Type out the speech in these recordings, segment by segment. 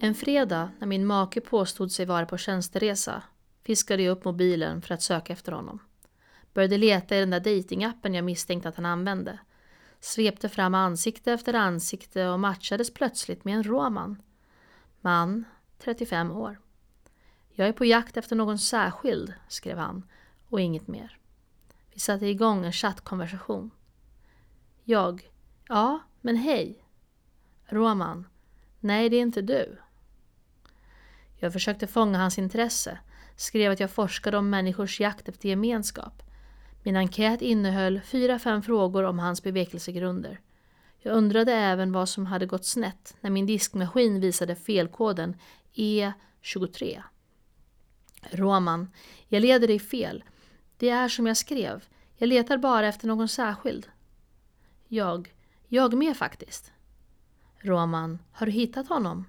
En fredag när min make påstod sig vara på tjänsteresa fiskade jag upp mobilen för att söka efter honom. Började leta i den där datingappen jag misstänkte att han använde. Svepte fram ansikte efter ansikte och matchades plötsligt med en roman. Man, 35 år. Jag är på jakt efter någon särskild, skrev han, och inget mer. Vi satte igång en chattkonversation. Jag. Ja, men hej. Roman. Nej, det är inte du. Jag försökte fånga hans intresse, skrev att jag forskade om människors jakt efter gemenskap. Min enkät innehöll fyra, fem frågor om hans bevekelsegrunder. Jag undrade även vad som hade gått snett när min diskmaskin visade felkoden E23. Roman, jag leder dig fel. Det är som jag skrev. Jag letar bara efter någon särskild. Jag, jag med faktiskt. Roman, har du hittat honom?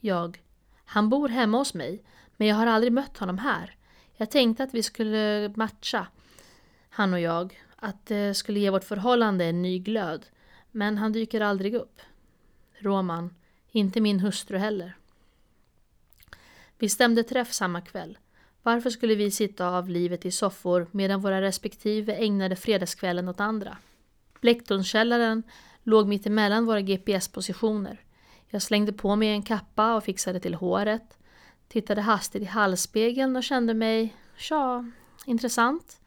Jag, han bor hemma hos mig, men jag har aldrig mött honom här. Jag tänkte att vi skulle matcha, han och jag, att det skulle ge vårt förhållande en ny glöd. Men han dyker aldrig upp. Roman, inte min hustru heller. Vi stämde träff samma kväll. Varför skulle vi sitta av livet i soffor medan våra respektive ägnade fredagskvällen åt andra? Blecktornskällaren låg mitt emellan våra GPS-positioner. Jag slängde på mig en kappa och fixade till håret. Tittade hastigt i halsspegeln och kände mig, tja, intressant.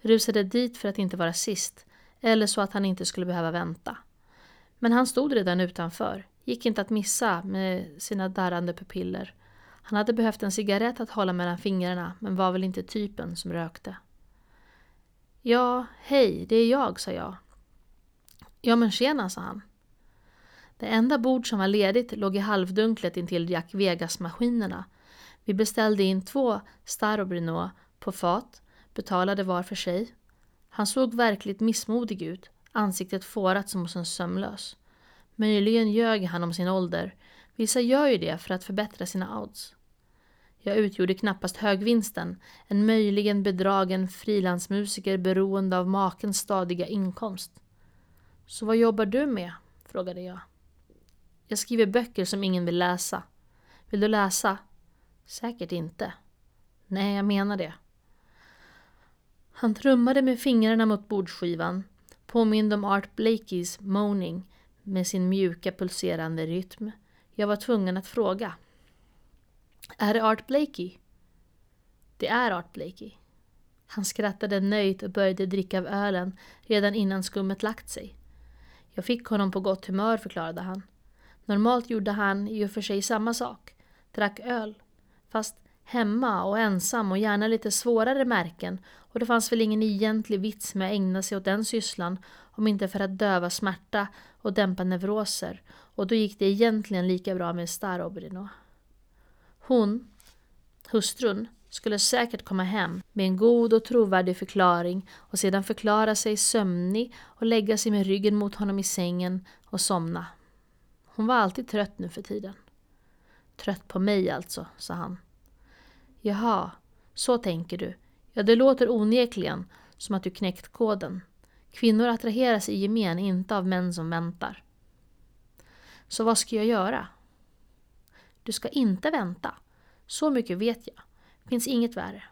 Rusade dit för att inte vara sist, eller så att han inte skulle behöva vänta. Men han stod redan utanför, gick inte att missa med sina darrande pupiller. Han hade behövt en cigarett att hålla mellan fingrarna, men var väl inte typen som rökte. Ja, hej, det är jag, sa jag. Ja men tjena, sa han. Det enda bord som var ledigt låg i halvdunklet intill Jack Vegas-maskinerna. Vi beställde in två Starobrino på fat, betalade var för sig. Han såg verkligt missmodig ut, ansiktet fårat som hos en sömlös. Möjligen ljög han om sin ålder. Vissa gör ju det för att förbättra sina odds. Jag utgjorde knappast högvinsten, en möjligen bedragen frilansmusiker beroende av makens stadiga inkomst. Så vad jobbar du med? frågade jag. Jag skriver böcker som ingen vill läsa. Vill du läsa? Säkert inte. Nej, jag menar det. Han trummade med fingrarna mot bordsskivan, påminde om Art Blakeys Moaning med sin mjuka pulserande rytm. Jag var tvungen att fråga. Är det Art Blakey? Det är Art Blakey. Han skrattade nöjt och började dricka av ölen redan innan skummet lagt sig. Jag fick honom på gott humör, förklarade han. Normalt gjorde han i och för sig samma sak, drack öl. Fast hemma och ensam och gärna lite svårare märken och det fanns väl ingen egentlig vits med att ägna sig åt den sysslan om inte för att döva smärta och dämpa neuroser och då gick det egentligen lika bra med Starobrino. Hon, hustrun, skulle säkert komma hem med en god och trovärdig förklaring och sedan förklara sig sömnig och lägga sig med ryggen mot honom i sängen och somna. Hon var alltid trött nu för tiden. Trött på mig alltså, sa han. Jaha, så tänker du. Ja, det låter onekligen som att du knäckt koden. Kvinnor attraheras i gemen inte av män som väntar. Så vad ska jag göra? Du ska inte vänta. Så mycket vet jag. Finns inget värre.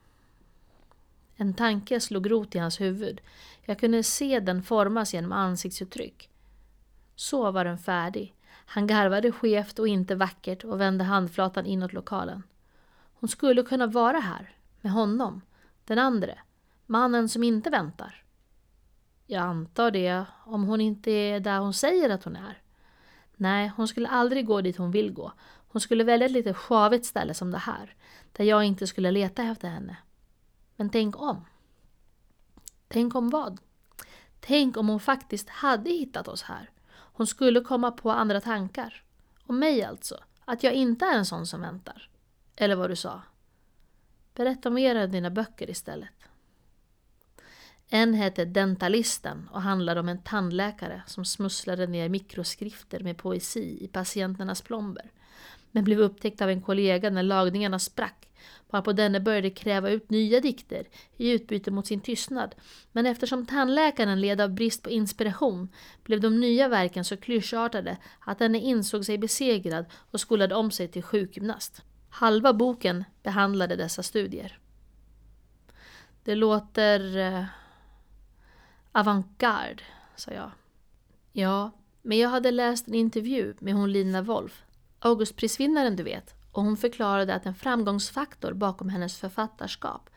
En tanke slog rot i hans huvud. Jag kunde se den formas genom ansiktsuttryck. Så var den färdig. Han garvade skevt och inte vackert och vände handflatan inåt lokalen. Hon skulle kunna vara här, med honom, den andre, mannen som inte väntar. Jag antar det, om hon inte är där hon säger att hon är. Nej, hon skulle aldrig gå dit hon vill gå. Hon skulle välja ett lite sjavigt ställe som det här, där jag inte skulle leta efter henne. Men tänk om. Tänk om vad? Tänk om hon faktiskt hade hittat oss här. Hon skulle komma på andra tankar. Om mig alltså. Att jag inte är en sån som väntar. Eller vad du sa. Berätta mer om dina böcker istället. En hette Dentalisten och handlade om en tandläkare som smusslade ner mikroskrifter med poesi i patienternas plomber. Men blev upptäckt av en kollega när lagningarna sprack, varpå denne började kräva ut nya dikter i utbyte mot sin tystnad. Men eftersom tandläkaren led av brist på inspiration blev de nya verken så klyschartade att denne insåg sig besegrad och skolade om sig till sjukgymnast. Halva boken behandlade dessa studier. Det låter eh, avantgarde, sa jag. Ja, men jag hade läst en intervju med hon Lina Wolf, Augustprisvinnaren du vet, och hon förklarade att en framgångsfaktor bakom hennes författarskap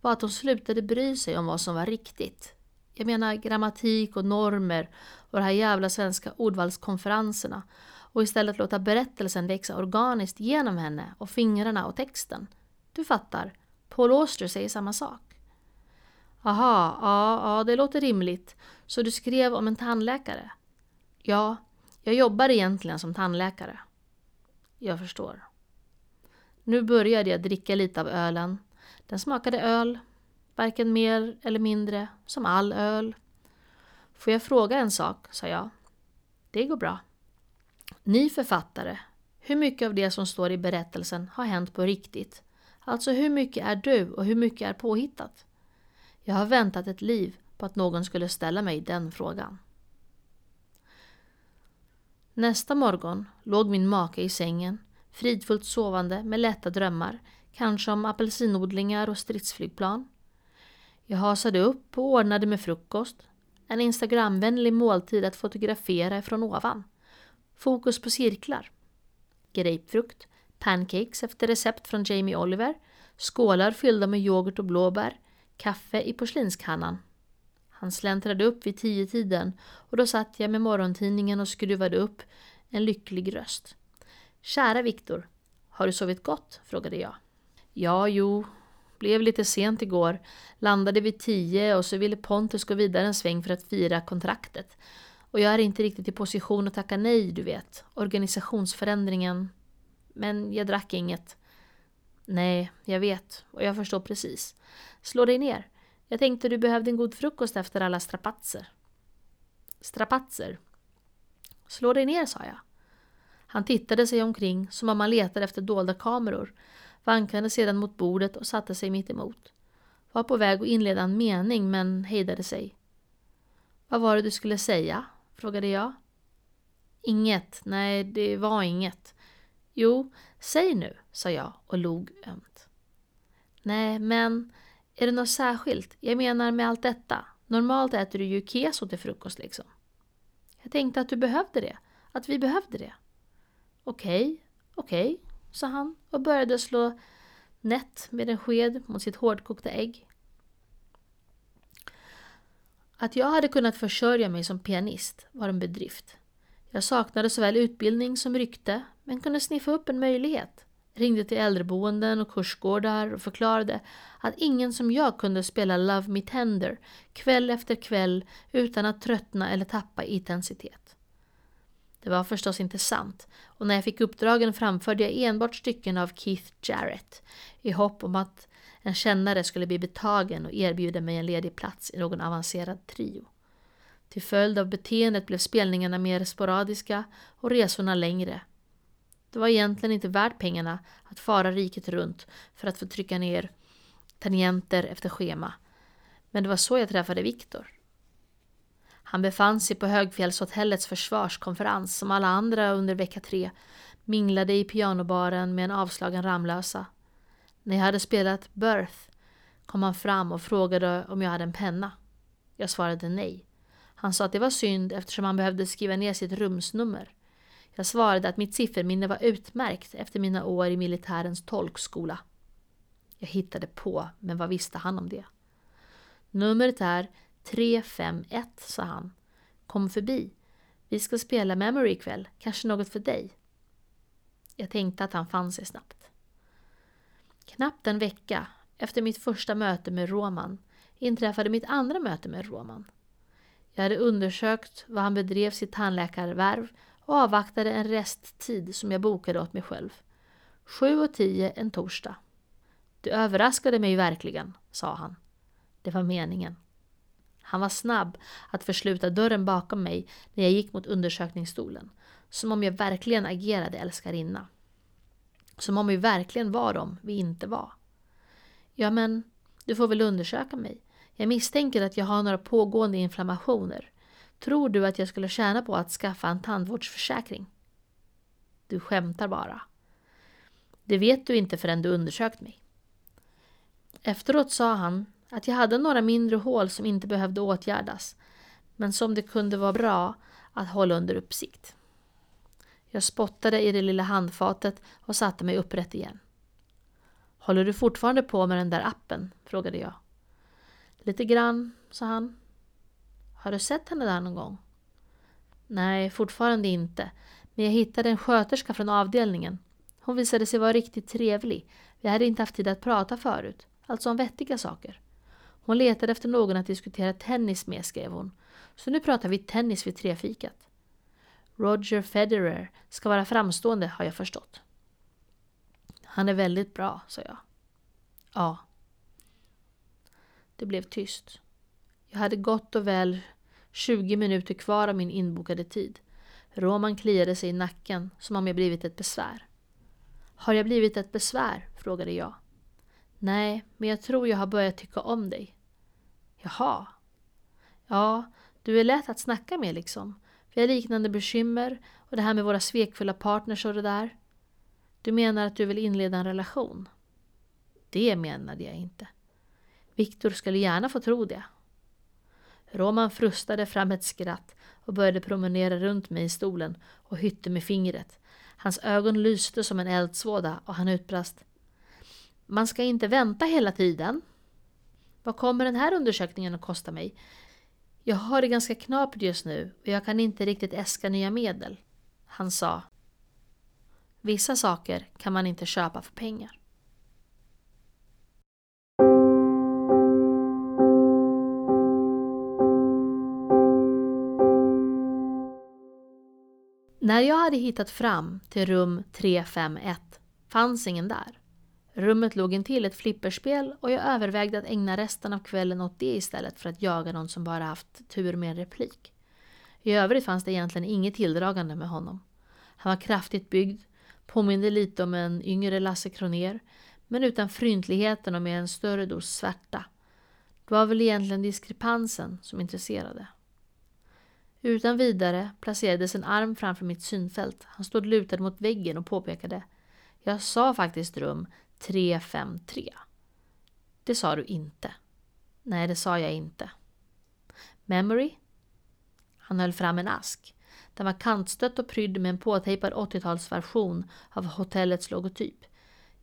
var att hon slutade bry sig om vad som var riktigt. Jag menar grammatik och normer och de här jävla svenska ordvalskonferenserna och istället låta berättelsen växa organiskt genom henne och fingrarna och texten. Du fattar, Paul Auster säger samma sak. Aha, ja, ja, det låter rimligt. Så du skrev om en tandläkare? Ja, jag jobbar egentligen som tandläkare. Jag förstår. Nu började jag dricka lite av ölen. Den smakade öl, varken mer eller mindre, som all öl. Får jag fråga en sak, sa jag. Det går bra. Ni författare, hur mycket av det som står i berättelsen har hänt på riktigt? Alltså hur mycket är du och hur mycket är påhittat? Jag har väntat ett liv på att någon skulle ställa mig den frågan. Nästa morgon låg min make i sängen, fridfullt sovande med lätta drömmar, kanske om apelsinodlingar och stridsflygplan. Jag hasade upp och ordnade med frukost, en instagramvänlig måltid att fotografera ifrån ovan. Fokus på cirklar. Grapefrukt, pancakes efter recept från Jamie Oliver, skålar fyllda med yoghurt och blåbär, kaffe i porslinskannan. Han släntrade upp vid tio tiden och då satt jag med morgontidningen och skruvade upp en lycklig röst. Kära Viktor, har du sovit gott? frågade jag. Ja, jo, blev lite sent igår, landade vid tio och så ville Pontus gå vidare en sväng för att fira kontraktet. Och jag är inte riktigt i position att tacka nej, du vet. Organisationsförändringen. Men jag drack inget. Nej, jag vet och jag förstår precis. Slå dig ner. Jag tänkte du behövde en god frukost efter alla strapatser. Strapatser? Slå dig ner, sa jag. Han tittade sig omkring som om han letade efter dolda kameror, vankade sedan mot bordet och satte sig mitt emot. Var på väg att inleda en mening men hejdade sig. Vad var det du skulle säga? frågade jag. Inget, nej det var inget. Jo, säg nu, sa jag och log ömt. Nej, men är det något särskilt? Jag menar med allt detta. Normalt äter du ju keso till frukost liksom. Jag tänkte att du behövde det. Att vi behövde det. Okej, okej, sa han och började slå nätt med en sked mot sitt hårdkokta ägg. Att jag hade kunnat försörja mig som pianist var en bedrift. Jag saknade såväl utbildning som rykte, men kunde sniffa upp en möjlighet ringde till äldreboenden och kursgårdar och förklarade att ingen som jag kunde spela Love Me Tender kväll efter kväll utan att tröttna eller tappa intensitet. Det var förstås inte sant och när jag fick uppdragen framförde jag enbart stycken av Keith Jarrett i hopp om att en kännare skulle bli betagen och erbjuda mig en ledig plats i någon avancerad trio. Till följd av beteendet blev spelningarna mer sporadiska och resorna längre det var egentligen inte värt pengarna att fara riket runt för att få trycka ner tangenter efter schema. Men det var så jag träffade Viktor. Han befann sig på Högfjällshotellets försvarskonferens som alla andra under vecka tre, minglade i pianobaren med en avslagen Ramlösa. När jag hade spelat Birth kom han fram och frågade om jag hade en penna. Jag svarade nej. Han sa att det var synd eftersom han behövde skriva ner sitt rumsnummer. Jag svarade att mitt sifferminne var utmärkt efter mina år i militärens tolkskola. Jag hittade på, men vad visste han om det? Numret är 351, sa han. Kom förbi. Vi ska spela Memory ikväll, kanske något för dig. Jag tänkte att han fann sig snabbt. Knappt en vecka efter mitt första möte med Roman inträffade mitt andra möte med Roman. Jag hade undersökt vad han bedrev sitt tandläkarvärv och avvaktade en resttid som jag bokade åt mig själv. Sju och tio en torsdag. Du överraskade mig verkligen, sa han. Det var meningen. Han var snabb att försluta dörren bakom mig när jag gick mot undersökningsstolen. Som om jag verkligen agerade älskarinna. Som om vi verkligen var de vi inte var. Ja men, du får väl undersöka mig. Jag misstänker att jag har några pågående inflammationer. Tror du att jag skulle tjäna på att skaffa en tandvårdsförsäkring? Du skämtar bara. Det vet du inte förrän du undersökt mig. Efteråt sa han att jag hade några mindre hål som inte behövde åtgärdas, men som det kunde vara bra att hålla under uppsikt. Jag spottade i det lilla handfatet och satte mig upprätt igen. Håller du fortfarande på med den där appen? frågade jag. Lite grann, sa han. Har du sett henne där någon gång? Nej, fortfarande inte. Men jag hittade en sköterska från avdelningen. Hon visade sig vara riktigt trevlig. Vi hade inte haft tid att prata förut. Alltså om vettiga saker. Hon letade efter någon att diskutera tennis med, skrev hon. Så nu pratar vi tennis vid trefikat. Roger Federer ska vara framstående har jag förstått. Han är väldigt bra, sa jag. Ja. Det blev tyst. Jag hade gott och väl 20 minuter kvar av min inbokade tid. Roman kliade sig i nacken som om jag blivit ett besvär. Har jag blivit ett besvär? frågade jag. Nej, men jag tror jag har börjat tycka om dig. Jaha. Ja, du är lätt att snacka med liksom. Vi har liknande bekymmer och det här med våra svekfulla partners och det där. Du menar att du vill inleda en relation? Det menade jag inte. Viktor skulle gärna få tro det. Roman frustade fram ett skratt och började promenera runt mig i stolen och hytte med fingret. Hans ögon lyste som en eldsvåda och han utbrast. Man ska inte vänta hela tiden. Vad kommer den här undersökningen att kosta mig? Jag har det ganska knapert just nu och jag kan inte riktigt äska nya medel. Han sa. Vissa saker kan man inte köpa för pengar. När jag hade hittat fram till rum 351 fanns ingen där. Rummet låg intill ett flipperspel och jag övervägde att ägna resten av kvällen åt det istället för att jaga någon som bara haft tur med en replik. I övrigt fanns det egentligen inget tilldragande med honom. Han var kraftigt byggd, påminde lite om en yngre Lasse Kroner, men utan fryntligheten och med en större dos svärta. Det var väl egentligen diskrepansen som intresserade. Utan vidare placerades en arm framför mitt synfält. Han stod lutad mot väggen och påpekade. Jag sa faktiskt rum 353. Det sa du inte. Nej, det sa jag inte. Memory? Han höll fram en ask. Den var kantstött och prydd med en påtejpad 80-talsversion av hotellets logotyp.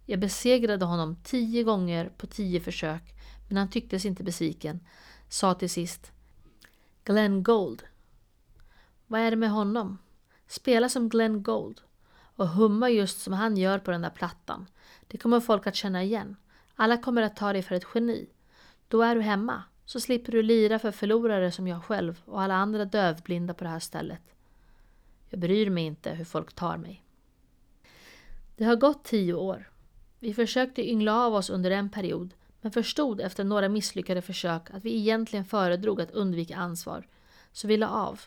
Jag besegrade honom tio gånger på tio försök, men han tycktes inte besviken. Sa till sist Glenn Gold. Vad är det med honom? Spela som Glenn Gold och humma just som han gör på den där plattan. Det kommer folk att känna igen. Alla kommer att ta dig för ett geni. Då är du hemma, så slipper du lira för förlorare som jag själv och alla andra dövblinda på det här stället. Jag bryr mig inte hur folk tar mig. Det har gått tio år. Vi försökte yngla av oss under en period, men förstod efter några misslyckade försök att vi egentligen föredrog att undvika ansvar, så vi la av.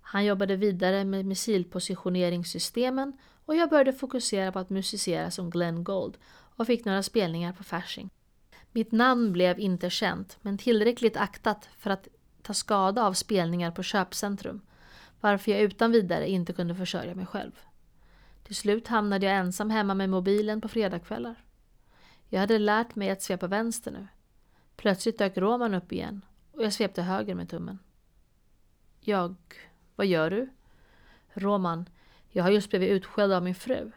Han jobbade vidare med missilpositioneringssystemen och jag började fokusera på att musicera som Glenn Gold och fick några spelningar på Fasching. Mitt namn blev inte känt, men tillräckligt aktat för att ta skada av spelningar på köpcentrum, varför jag utan vidare inte kunde försörja mig själv. Till slut hamnade jag ensam hemma med mobilen på fredagskvällar. Jag hade lärt mig att svepa vänster nu. Plötsligt dök Roman upp igen och jag svepte höger med tummen. Jag... Vad gör du? Roman, jag har just blivit utskälld av min fru.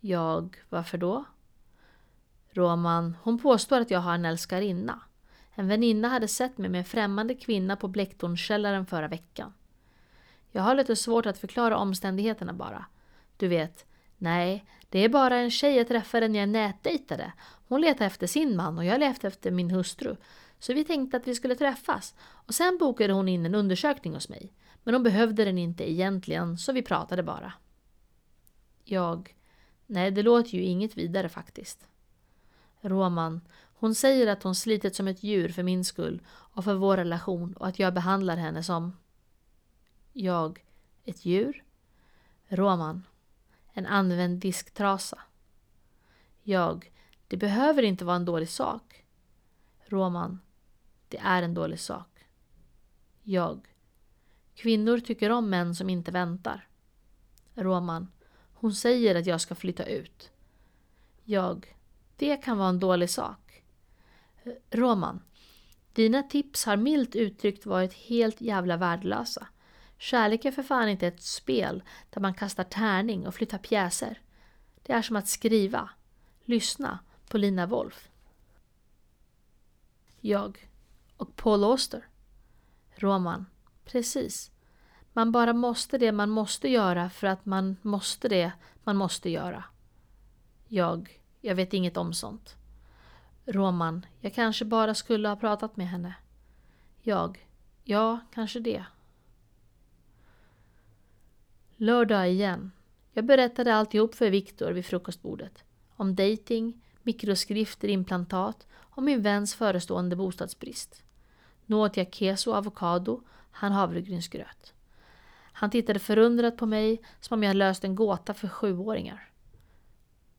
Jag, varför då? Roman, hon påstår att jag har en älskarinna. En väninna hade sett mig med en främmande kvinna på Blecktornskällaren förra veckan. Jag har lite svårt att förklara omständigheterna bara. Du vet, nej, det är bara en tjej jag träffade när jag nätdejtade. Hon letade efter sin man och jag letade efter min hustru. Så vi tänkte att vi skulle träffas. Och sen bokade hon in en undersökning hos mig. Men hon behövde den inte egentligen, så vi pratade bara. Jag... Nej, det låter ju inget vidare faktiskt. Roman, Hon säger att hon slitit som ett djur för min skull och för vår relation och att jag behandlar henne som... Jag. Ett djur? Roman. En använd disktrasa. Jag. Det behöver inte vara en dålig sak. Roman. Det är en dålig sak. Jag. Kvinnor tycker om män som inte väntar. Roman. Hon säger att jag ska flytta ut. Jag. Det kan vara en dålig sak. Roman. Dina tips har milt uttryckt varit helt jävla värdelösa. Kärlek är för fan inte ett spel där man kastar tärning och flyttar pjäser. Det är som att skriva, lyssna på Lina Wolf. Jag. Och Paul Auster. Roman. Precis. Man bara måste det man måste göra för att man måste det man måste göra. Jag. Jag vet inget om sånt. Roman. Jag kanske bara skulle ha pratat med henne. Jag. Ja, kanske det. Lördag igen. Jag berättade alltihop för Viktor vid frukostbordet. Om dating, mikroskrifter, implantat och min väns förestående bostadsbrist. Nu åt jag keso och avokado, han havregrynsgröt. Han tittade förundrat på mig som om jag löst en gåta för sjuåringar.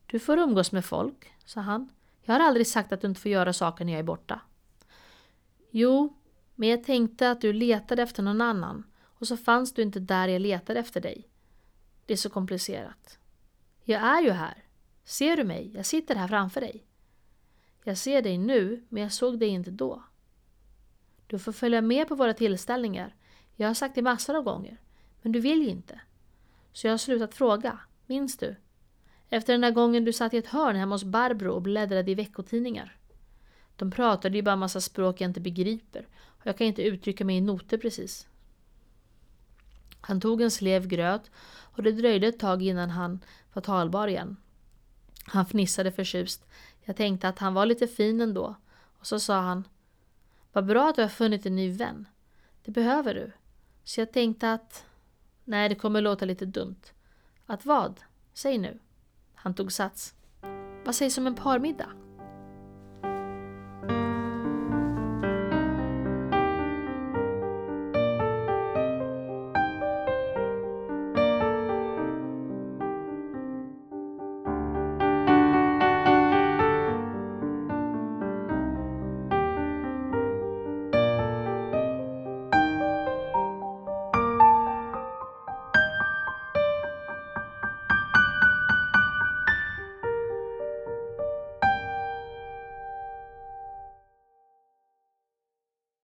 Du får umgås med folk, sa han. Jag har aldrig sagt att du inte får göra saker när jag är borta. Jo, men jag tänkte att du letade efter någon annan och så fanns du inte där jag letade efter dig. Det är så komplicerat. Jag är ju här. Ser du mig? Jag sitter här framför dig. Jag ser dig nu, men jag såg dig inte då. Du får följa med på våra tillställningar. Jag har sagt det massor av gånger. Men du vill ju inte. Så jag har slutat fråga. Minns du? Efter den där gången du satt i ett hörn hemma hos Barbro och bläddrade i veckotidningar. De pratade ju bara massa språk jag inte begriper. Och jag kan inte uttrycka mig i noter precis. Han tog en slev gröt och det dröjde ett tag innan han var talbar igen. Han fnissade förtjust. Jag tänkte att han var lite fin ändå. Och så sa han vad bra att du har funnit en ny vän. Det behöver du. Så jag tänkte att... Nej, det kommer låta lite dumt. Att vad? Säg nu. Han tog sats. Vad sägs om en parmiddag?